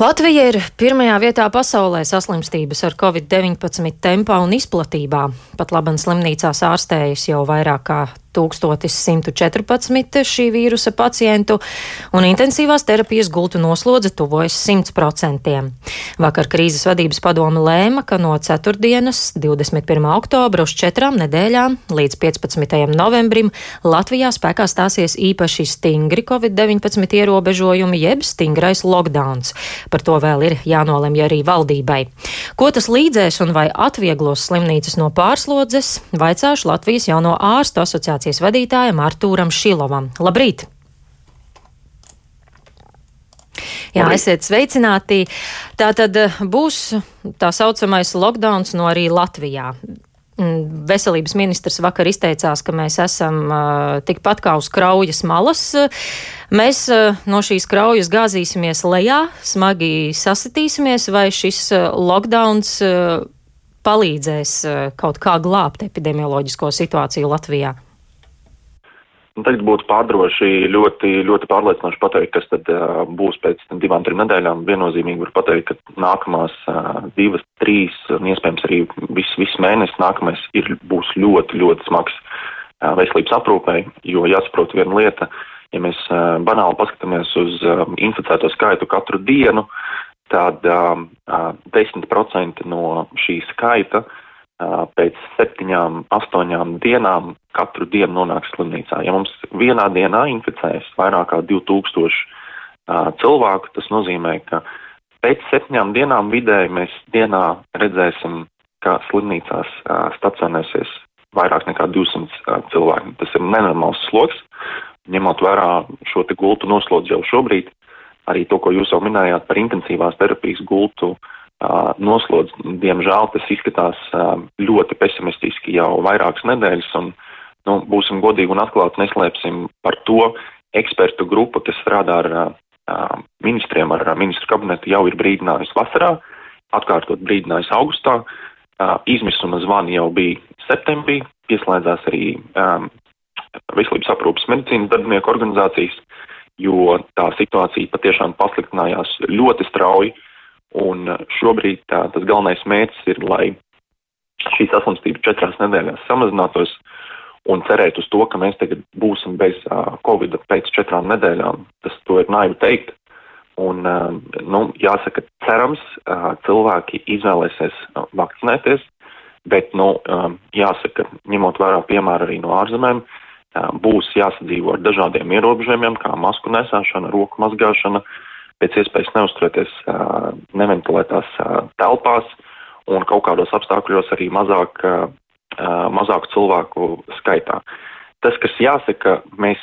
Latvija ir pirmajā vietā pasaulē saslimstības ar covid-19 tempā un izplatībā. Pat laban slimnīcās ārstējas jau vairāk kā 1114 šī vīrusa pacientu, un intensīvās terapijas gultu noslodze tuvojas 100%. Vakar krīzes vadības padome lēma, ka no ceturtdienas, 21. oktobra uz četrām nedēļām līdz 15. novembrim Latvijā spēkā stāsies īpaši stingri covid-19 ierobežojumi jeb stingrais lockdowns. Par to vēl ir jānolemj arī valdībai. Ko tas līdzēs un vai atvieglos slimnīcas no pārslodzes, vaicāšu Latvijas jauno ārstu asociāciju asociācijas vadītājam Artūram Šilovam. Labrīt! Jā, esiet sveicināti. Tā tad eh, būs tā saucamais lockdowns no arī Latvijā. Mm, veselības ministrs vakar izteicās, ka mēs esam uh, tikpat kā uz kraujas malas. Mēs uh, no šīs kraujas gāzīsimies lejā, smagi sasitīsimies, vai šis lockdowns palīdzēs kaut kā glābt epidemioloģisko situāciju Latvijā? Un tagad būtu pārdroši ļoti, ļoti pārliecinoši pateikt, kas tad uh, būs pēc divām, trim nedēļām. Viennozīmīgi var pateikt, ka nākamās uh, divas, trīs, un iespējams arī viss vis mēnesis nākamais ir, būs ļoti, ļoti smags uh, veselības aprūpei, jo jāsaprot viena lieta, ja mēs uh, banāli paskatāmies uz uh, inficēto skaitu katru dienu, tad uh, 10% no šī skaita uh, pēc septiņām, astoņām dienām katru dienu nonāks slimnīcā. Ja mums vienā dienā inficēs vairāk kā 2000 cilvēku, tas nozīmē, ka pēc septiņām dienām vidēji mēs dienā redzēsim, ka slimnīcās stacionēsies vairāk nekā 200 cilvēki. Tas ir nenormāls sloks, ņemot vērā šo te gultu noslodzi jau šobrīd, arī to, ko jūs jau minējāt par intensīvās terapijas gultu uh, noslodz. Diemžēl tas izskatās ļoti pesimistiski jau vairākas nedēļas, un nu, būsim godīgi un atklāti neslēpsim par to. Ekspertu grupa, kas strādā ar ministriem, ar ministru kabinetu, jau ir brīdinājusi vasarā, atkārtot brīdinājusi augustā. Izmisuma zvani jau bija septembrī, pieslēdzās arī veselības aprūpas medicīnas darbinieku organizācijas, jo tā situācija patiešām pasliktinājās ļoti strauji. Un uh, šobrīd tā, tas galvenais mērķis ir, lai šī saslimstība četrās nedēļās samazinātos un cerēt uz to, ka mēs tagad būsim bez uh, Covid pēc četrām nedēļām. Tas to ir naivi teikt. Un, uh, nu, jāsaka, cerams, uh, cilvēki izvēlēsies uh, vakcinēties, bet, nu, uh, jāsaka, ņemot vērā piemēru arī no ārzemēm, uh, būs jāsadzīvo ar dažādiem ierobežojumiem, kā masku nesāšana, roku mazgāšana, uh, pēc iespējas neuzturēties neventilētās telpās un kaut kādos apstākļos arī mazāk, mazāku cilvēku skaitā. Tas, kas jāsaka, mēs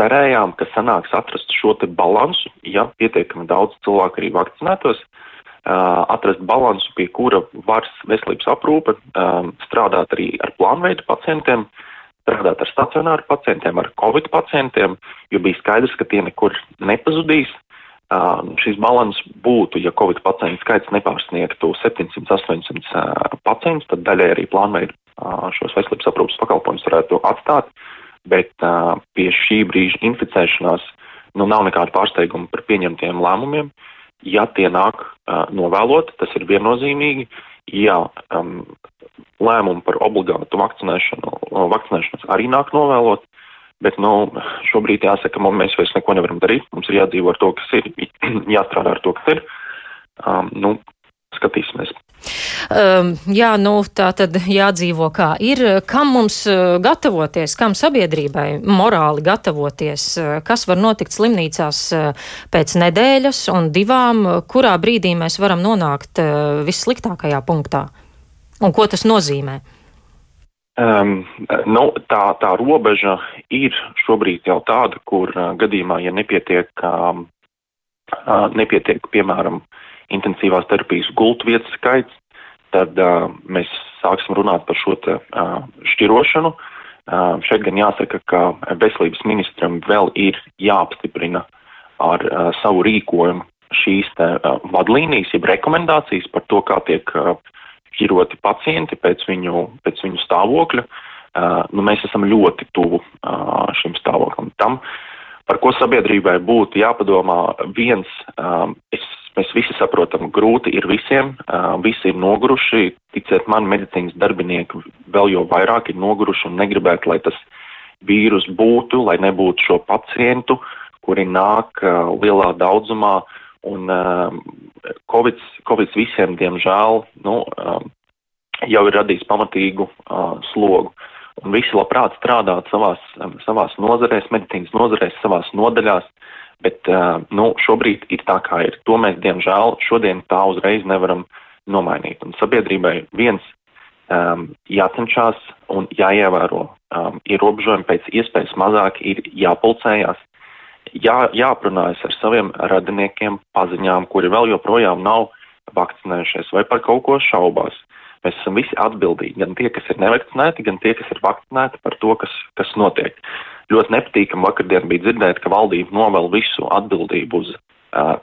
cerējām, ka sanāks atrast šo te balansu, ja pietiekami daudz cilvēku arī vakcinētos, atrast balansu, pie kura var veselības aprūpe strādāt arī ar plānveidu pacientiem, strādāt ar stacionāru pacientiem, ar covid pacientiem, jo bija skaidrs, ka tie nekur nepazudīs, šis balans būtu, ja Covid pacientu skaits nepārsniegtu 700-800 pacientus, tad daļai arī plānveidi šos veselības aprūpas pakalpojumus varētu atstāt, bet pie šī brīža inficēšanās nu, nav nekāda pārsteiguma par pieņemtiem lēmumiem. Ja tie nāk novēlot, tas ir viennozīmīgi. Ja um, lēmumi par obligātu vakcinēšanu, vakcinēšanas arī nāk novēlot, Bet, nu, šobrīd jāsaka, mums mēs vairs neko nevaram darīt. Mums ir jādzīvo ar to, kas ir, jāstrādā ar to, kas ir. Um, nu, skatīsimies. Um, jā, nu tā tad jādzīvo kā ir. Kam mums uh, gatavoties, kam sabiedrībai morāli gatavoties, uh, kas var notikt slimnīcās uh, pēc nedēļas un divām, kurā brīdī mēs varam nonākt vissliktākajā punktā? Un ko tas nozīmē? Um, nu, tā, tā robeža ir šobrīd jau tāda, kur uh, gadījumā, ja nepietiek, um, uh, nepietiek, piemēram, intensīvās terapijas gultu vietas skaits, tad uh, mēs sāksim runāt par šo te, uh, šķirošanu. Uh, šeit gan jāsaka, ka veselības ministram vēl ir jāapstiprina ar uh, savu rīkojumu šīs te, uh, vadlīnijas, jeb rekomendācijas par to, kā tiek uh, šķiroti pacienti pēc viņu, pēc viņu stāvokļa. Uh, nu, mēs esam ļoti tuvu uh, šim stāvoklim. Tam, par ko sabiedrībai būtu jāpadomā, viens, um, es Mēs visi saprotam, grūti ir visiem, visi ir noguruši, ticiet man, medicīnas darbinieki vēl jau vairāk ir noguruši un negribētu, lai tas vīrus būtu, lai nebūtu šo pacientu, kuri nāk lielā daudzumā, un Covid, Covid visiem, diemžēl, nu, jau ir radījis pamatīgu slogu. Un visi labprāt strādāt savās, savās nozarēs, medicīnas nozarēs, savās nodaļās, Bet uh, nu, šobrīd ir tā, kā ir. To mēs, diemžēl, šodien tā uzreiz nevaram nomainīt. Un sabiedrībai viens um, jācenšas un jāievēro um, ierobežojumi pēc iespējas mazāk, ir jāpulcējās, jā, jāprunājas ar saviem radiniekiem, paziņām, kuri vēl joprojām nav vakcinējušies vai par kaut ko šaubās. Mēs esam visi atbildīgi, gan tie, kas ir nevakcinēti, gan tie, kas ir vakcinēti par to, kas, kas notiek. Ļoti nepatīkam vakardien bija dzirdēt, ka valdība novēl visu atbildību uz,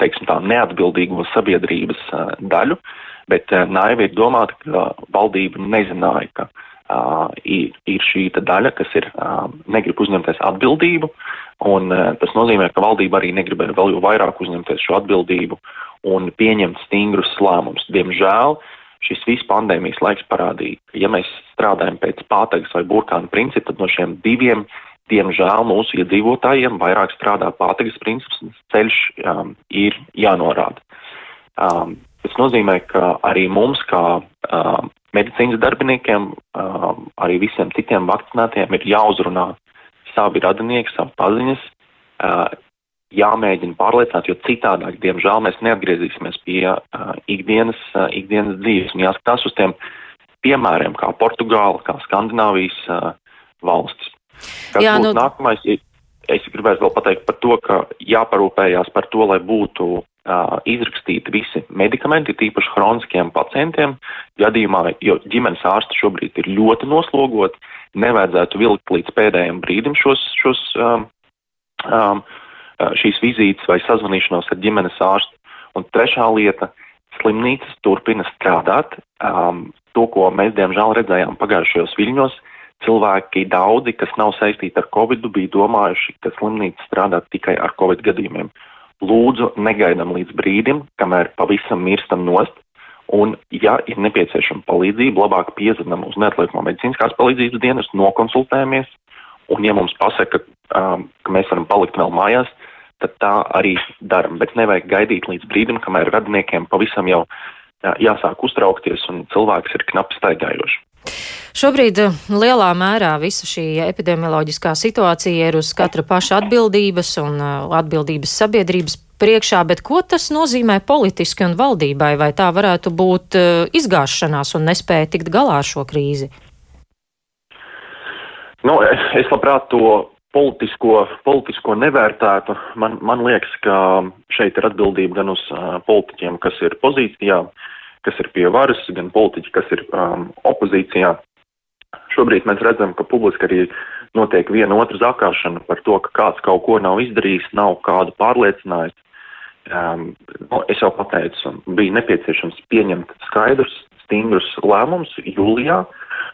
teiksim tā, neatbildīgo sabiedrības daļu, bet naivi ir domāt, ka valdība nezināja, ka ir, šī daļa, kas ir negrib uzņemties atbildību, un tas nozīmē, ka valdība arī negribēja vēl jau vairāk uzņemties šo atbildību un pieņemt stingrus lēmumus. Diemžēl šis viss pandēmijas laiks parādīja, ka ja mēs strādājam pēc pātagas vai burkāna principa, tad no šiem diviem, diemžēl, mūsu iedzīvotājiem vairāk strādā pātagas princips un ceļš um, ir jānorāda. Um, tas nozīmē, ka arī mums, kā um, medicīnas darbiniekiem, arī visiem citiem vakcinētiem ir jāuzrunā savi radinieki, savi paziņas, jāmēģina pārliecināt, jo citādāk, diemžēl, mēs neatgriezīsimies pie ikdienas, ikdienas dzīves un jāskatās uz tiem piemēriem, kā Portugāla, kā Skandināvijas valstis. Kas Jā, nu... nākamais? Es gribētu vēl pateikt par to, ka jāparūpējās par to, lai būtu izrakstīti visi medikamenti, tīpaši hroniskiem pacientiem, gadījumā, jo ģimenes ārsti šobrīd ir ļoti noslogoti, nevajadzētu vilkt līdz pēdējiem brīdim šos, šos um, um, šīs vizītes vai sazvanīšanos ar ģimenes ārstu. Un trešā lieta - slimnīcas turpina strādāt. Um, to, ko mēs diemžēl redzējām pagājušajos viļņos, cilvēki daudzi, kas nav saistīti ar covid, bija domājuši, ka slimnīca strādā tikai ar covid gadījumiem. Lūdzu, negaidam līdz brīdim, kamēr pavisam mirstam nost, un, ja ir nepieciešama palīdzība, labāk piezvanam uz neatliekamo medicīniskās palīdzības dienas, nokonsultējamies, un, ja mums pasaka, um, ka mēs varam palikt vēl mājās, tad tā arī daram. Bet nevajag gaidīt līdz brīdim, kamēr radiniekiem pavisam jau jā, jāsāk uztraukties un cilvēks ir knapi staigājošs. Šobrīd uh, lielā mērā visa šī epidemioloģiskā situācija ir uz katra paša atbildības un uh, atbildības sabiedrības priekšā, bet ko tas nozīmē politiski un valdībai? Vai tā varētu būt uh, izgāšanās un nespēja tikt galā ar šo krīzi? Nu, es labprāt to politisko, politisko nevērtētu. Man, man liekas, ka šeit ir atbildība gan uz uh, politiķiem, kas ir pozīcijā, kas ir pie varas, gan politiķi, kas ir um, opozīcijā. Šobrīd mēs redzam, ka publiski arī notiek viena otra zakāšana par to, ka kāds kaut ko nav izdarījis, nav kādu pārliecinājis. Um, nu, es jau pateicu, bija nepieciešams pieņemt skaidrus, stingrus lēmumus jūlijā,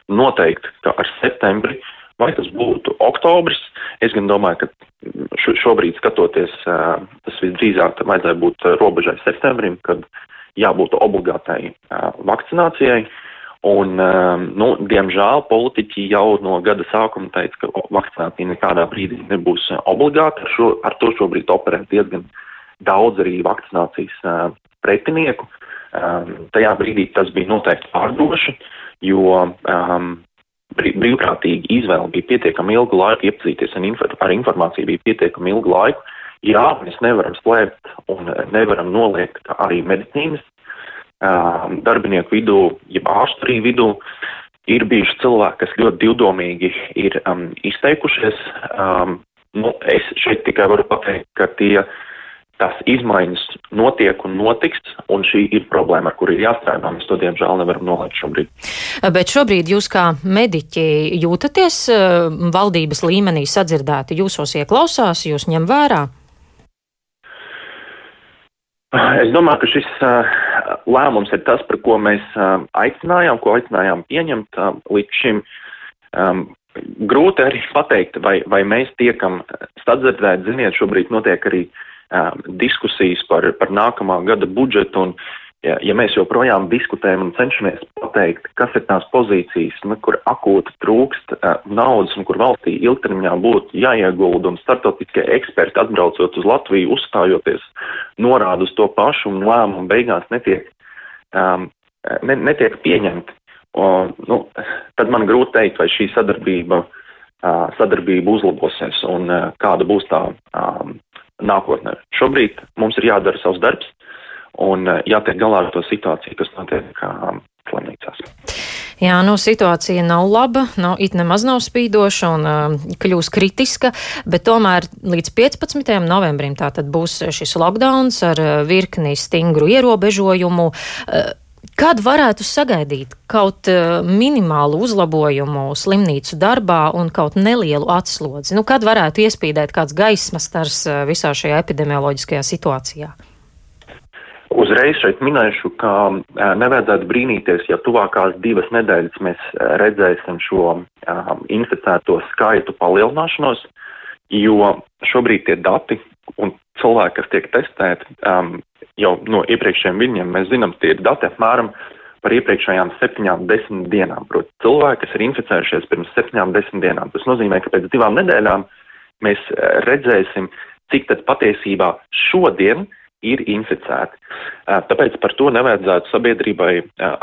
noteikt, ka ar septembri uh, Vai tas būtu oktobris? Es gan domāju, ka šobrīd skatoties, tas visdrīzāk vajadzēja būt robežai septembrim, kad jābūt obligātai vakcinācijai. Un, nu, diemžēl politiķi jau no gada sākuma teica, ka vakcinācija nekādā brīdī nebūs obligāta. Ar, šo, ar to šobrīd operē diezgan daudz arī vakcinācijas pretinieku. Tajā brīdī tas bija noteikti pārdoši, jo um, brīvprātīgi izvēle bija pietiekami ilgu laiku iepazīties ar informāciju, bija pietiekami ilgu laiku. Jā, mēs nevaram slēpt un nevaram noliegt arī medicīnas darbinieku vidū, jeb ārstu arī vidū. Ir bijuši cilvēki, kas ļoti divdomīgi ir um, izteikušies. Um, nu, es šeit tikai varu pateikt, ka tie uh, tās izmaiņas notiek un notiks, un šī ir problēma, ar kuru ir jāstrādā. Mēs to diemžēl nevaram nolaikt šobrīd. Bet šobrīd jūs kā mediķi jūtaties eh, valdības līmenī sadzirdēti, jūsos ieklausās, jūs ņem vērā? Es domāju, ka šis uh, lēmums ir tas, par ko mēs uh, aicinājām, ko aicinājām pieņemt līdz šim. Um, grūti arī pateikt, vai, vai mēs tiekam sadzirdēti. Ziniet, šobrīd notiek arī uh, um, diskusijas par, par nākamā gada budžetu un ja, ja mēs joprojām diskutējam un cenšamies pateikt, kas ir tās pozīcijas, nu, kur akūti trūkst uh, naudas un kur valstī ilgtermiņā būtu jāiegulda un startautiskie eksperti atbraucot uz Latviju, uzstājoties, norāda uz to pašu un lēmumu beigās netiek, um, ne, netiek pieņemti. Un, nu, tad man grūti teikt, vai šī sadarbība, uh, sadarbība uzlabosies un uh, kāda būs tā um, nākotnē. Šobrīd mums ir jādara savs darbs un eh, jātiek galā ar to situāciju, kas notiek um, slimnīcās. Jā, nu, situācija nav laba, nav, it nemaz nav spīdoša un uh, kļūs kritiska, bet tomēr līdz 15. novembrim tātad būs šis lockdowns ar uh, virkni stingru ierobežojumu. Uh, Kad varētu sagaidīt kaut uh, minimālu uzlabojumu slimnīcu darbā un kaut nelielu atslodzi? Nu, kad varētu iespīdēt kāds gaismas stars uh, visā šajā epidemioloģiskajā situācijā? Uzreiz šeit minēšu, ka nevajadzētu brīnīties, ja tuvākās divas nedēļas mēs redzēsim šo inficēto skaitu palielināšanos, jo šobrīd tie dati un cilvēki, kas tiek testēti um, jau no iepriekšējiem viņiem, mēs zinām, tie ir dati apmēram par iepriekšējām septiņām, desmit dienām. Proti, cilvēki, kas ir inficējušies pirms septiņām, desmit dienām. Tas nozīmē, ka pēc divām nedēļām mēs redzēsim, cik tad patiesībā šodien ir inficēti. Tāpēc par to nevajadzētu sabiedrībai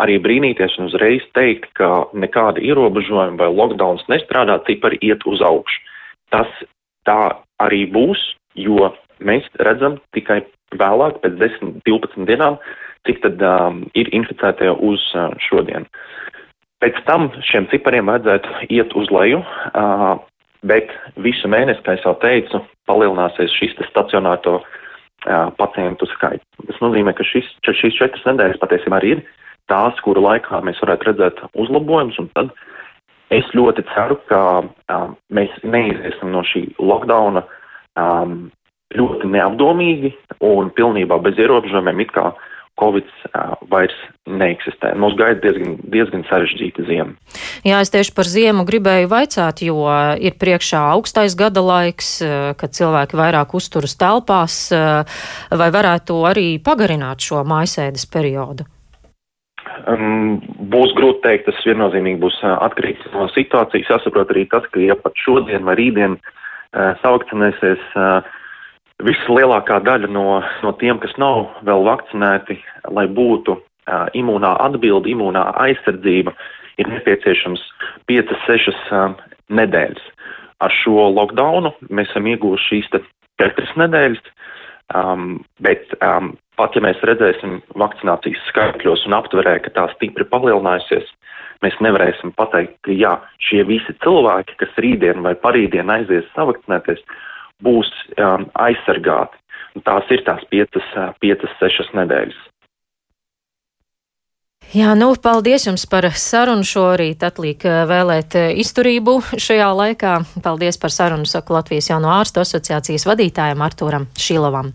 arī brīnīties un uzreiz teikt, ka nekāda ierobežojuma vai lockdowns nestrādā, cipari iet uz augšu. Tas tā arī būs, jo mēs redzam tikai vēlāk, pēc 10, 12 dienām, cik tad um, ir inficētie uz uh, šodien. Pēc tam šiem cipariem vajadzētu iet uz leju, uh, bet visu mēnesi, kā jau teicu, palielināsies šis stacionēto uh, pacientu skaits. Tas nozīmē, ka šis, šīs četras nedēļas patiesībā arī ir tās, kuru laikā mēs varētu redzēt uzlabojumus, un tad es ļoti ceru, ka um, mēs neiziesim no šī lockdowna um, ļoti neapdomīgi un pilnībā bez ierobežojumiem, it kā Covid uh, vairs neeksistē. Mums gaida diezgan, diezgan sarežģīta ziema. Jā, es tieši par ziemu gribēju vaicāt, jo ir priekšā augstais gada laiks, kad cilvēki vairāk uzturas telpās, vai varētu arī pagarināt šo mājasēdes periodu? Um, būs grūti teikt, tas viennozīmīgi būs atkarīgs no situācijas. Jāsaprot arī tas, ka ja pat šodien vai rītdien uh, savakcinēsies uh, vislielākā daļa no, no tiem, kas nav vēl vakcinēti, lai būtu uh, imūnā atbildi, imūnā aizsardzība, ir nepieciešams 5-6 uh, nedēļas. Ar šo lockdownu mēs esam ieguvuši šīs 4 nedēļas, um, bet um, pat ja mēs redzēsim vakcinācijas skaitļos un aptverē, ka tā stipri palielinājusies, mēs nevarēsim pateikt, ka jā, šie visi cilvēki, kas rītdien vai parītdien aizies savakcinēties, būs um, aizsargāti. Un tās ir tās piecas, uh, piecas, sešas nedēļas. Jā, nu, paldies jums par sarunu šorīt. Atliek uh, vēlēt uh, izturību šajā laikā. Paldies par sarunu, saku Latvijas jauno ārstu asociācijas vadītājam Artūram Šilovam.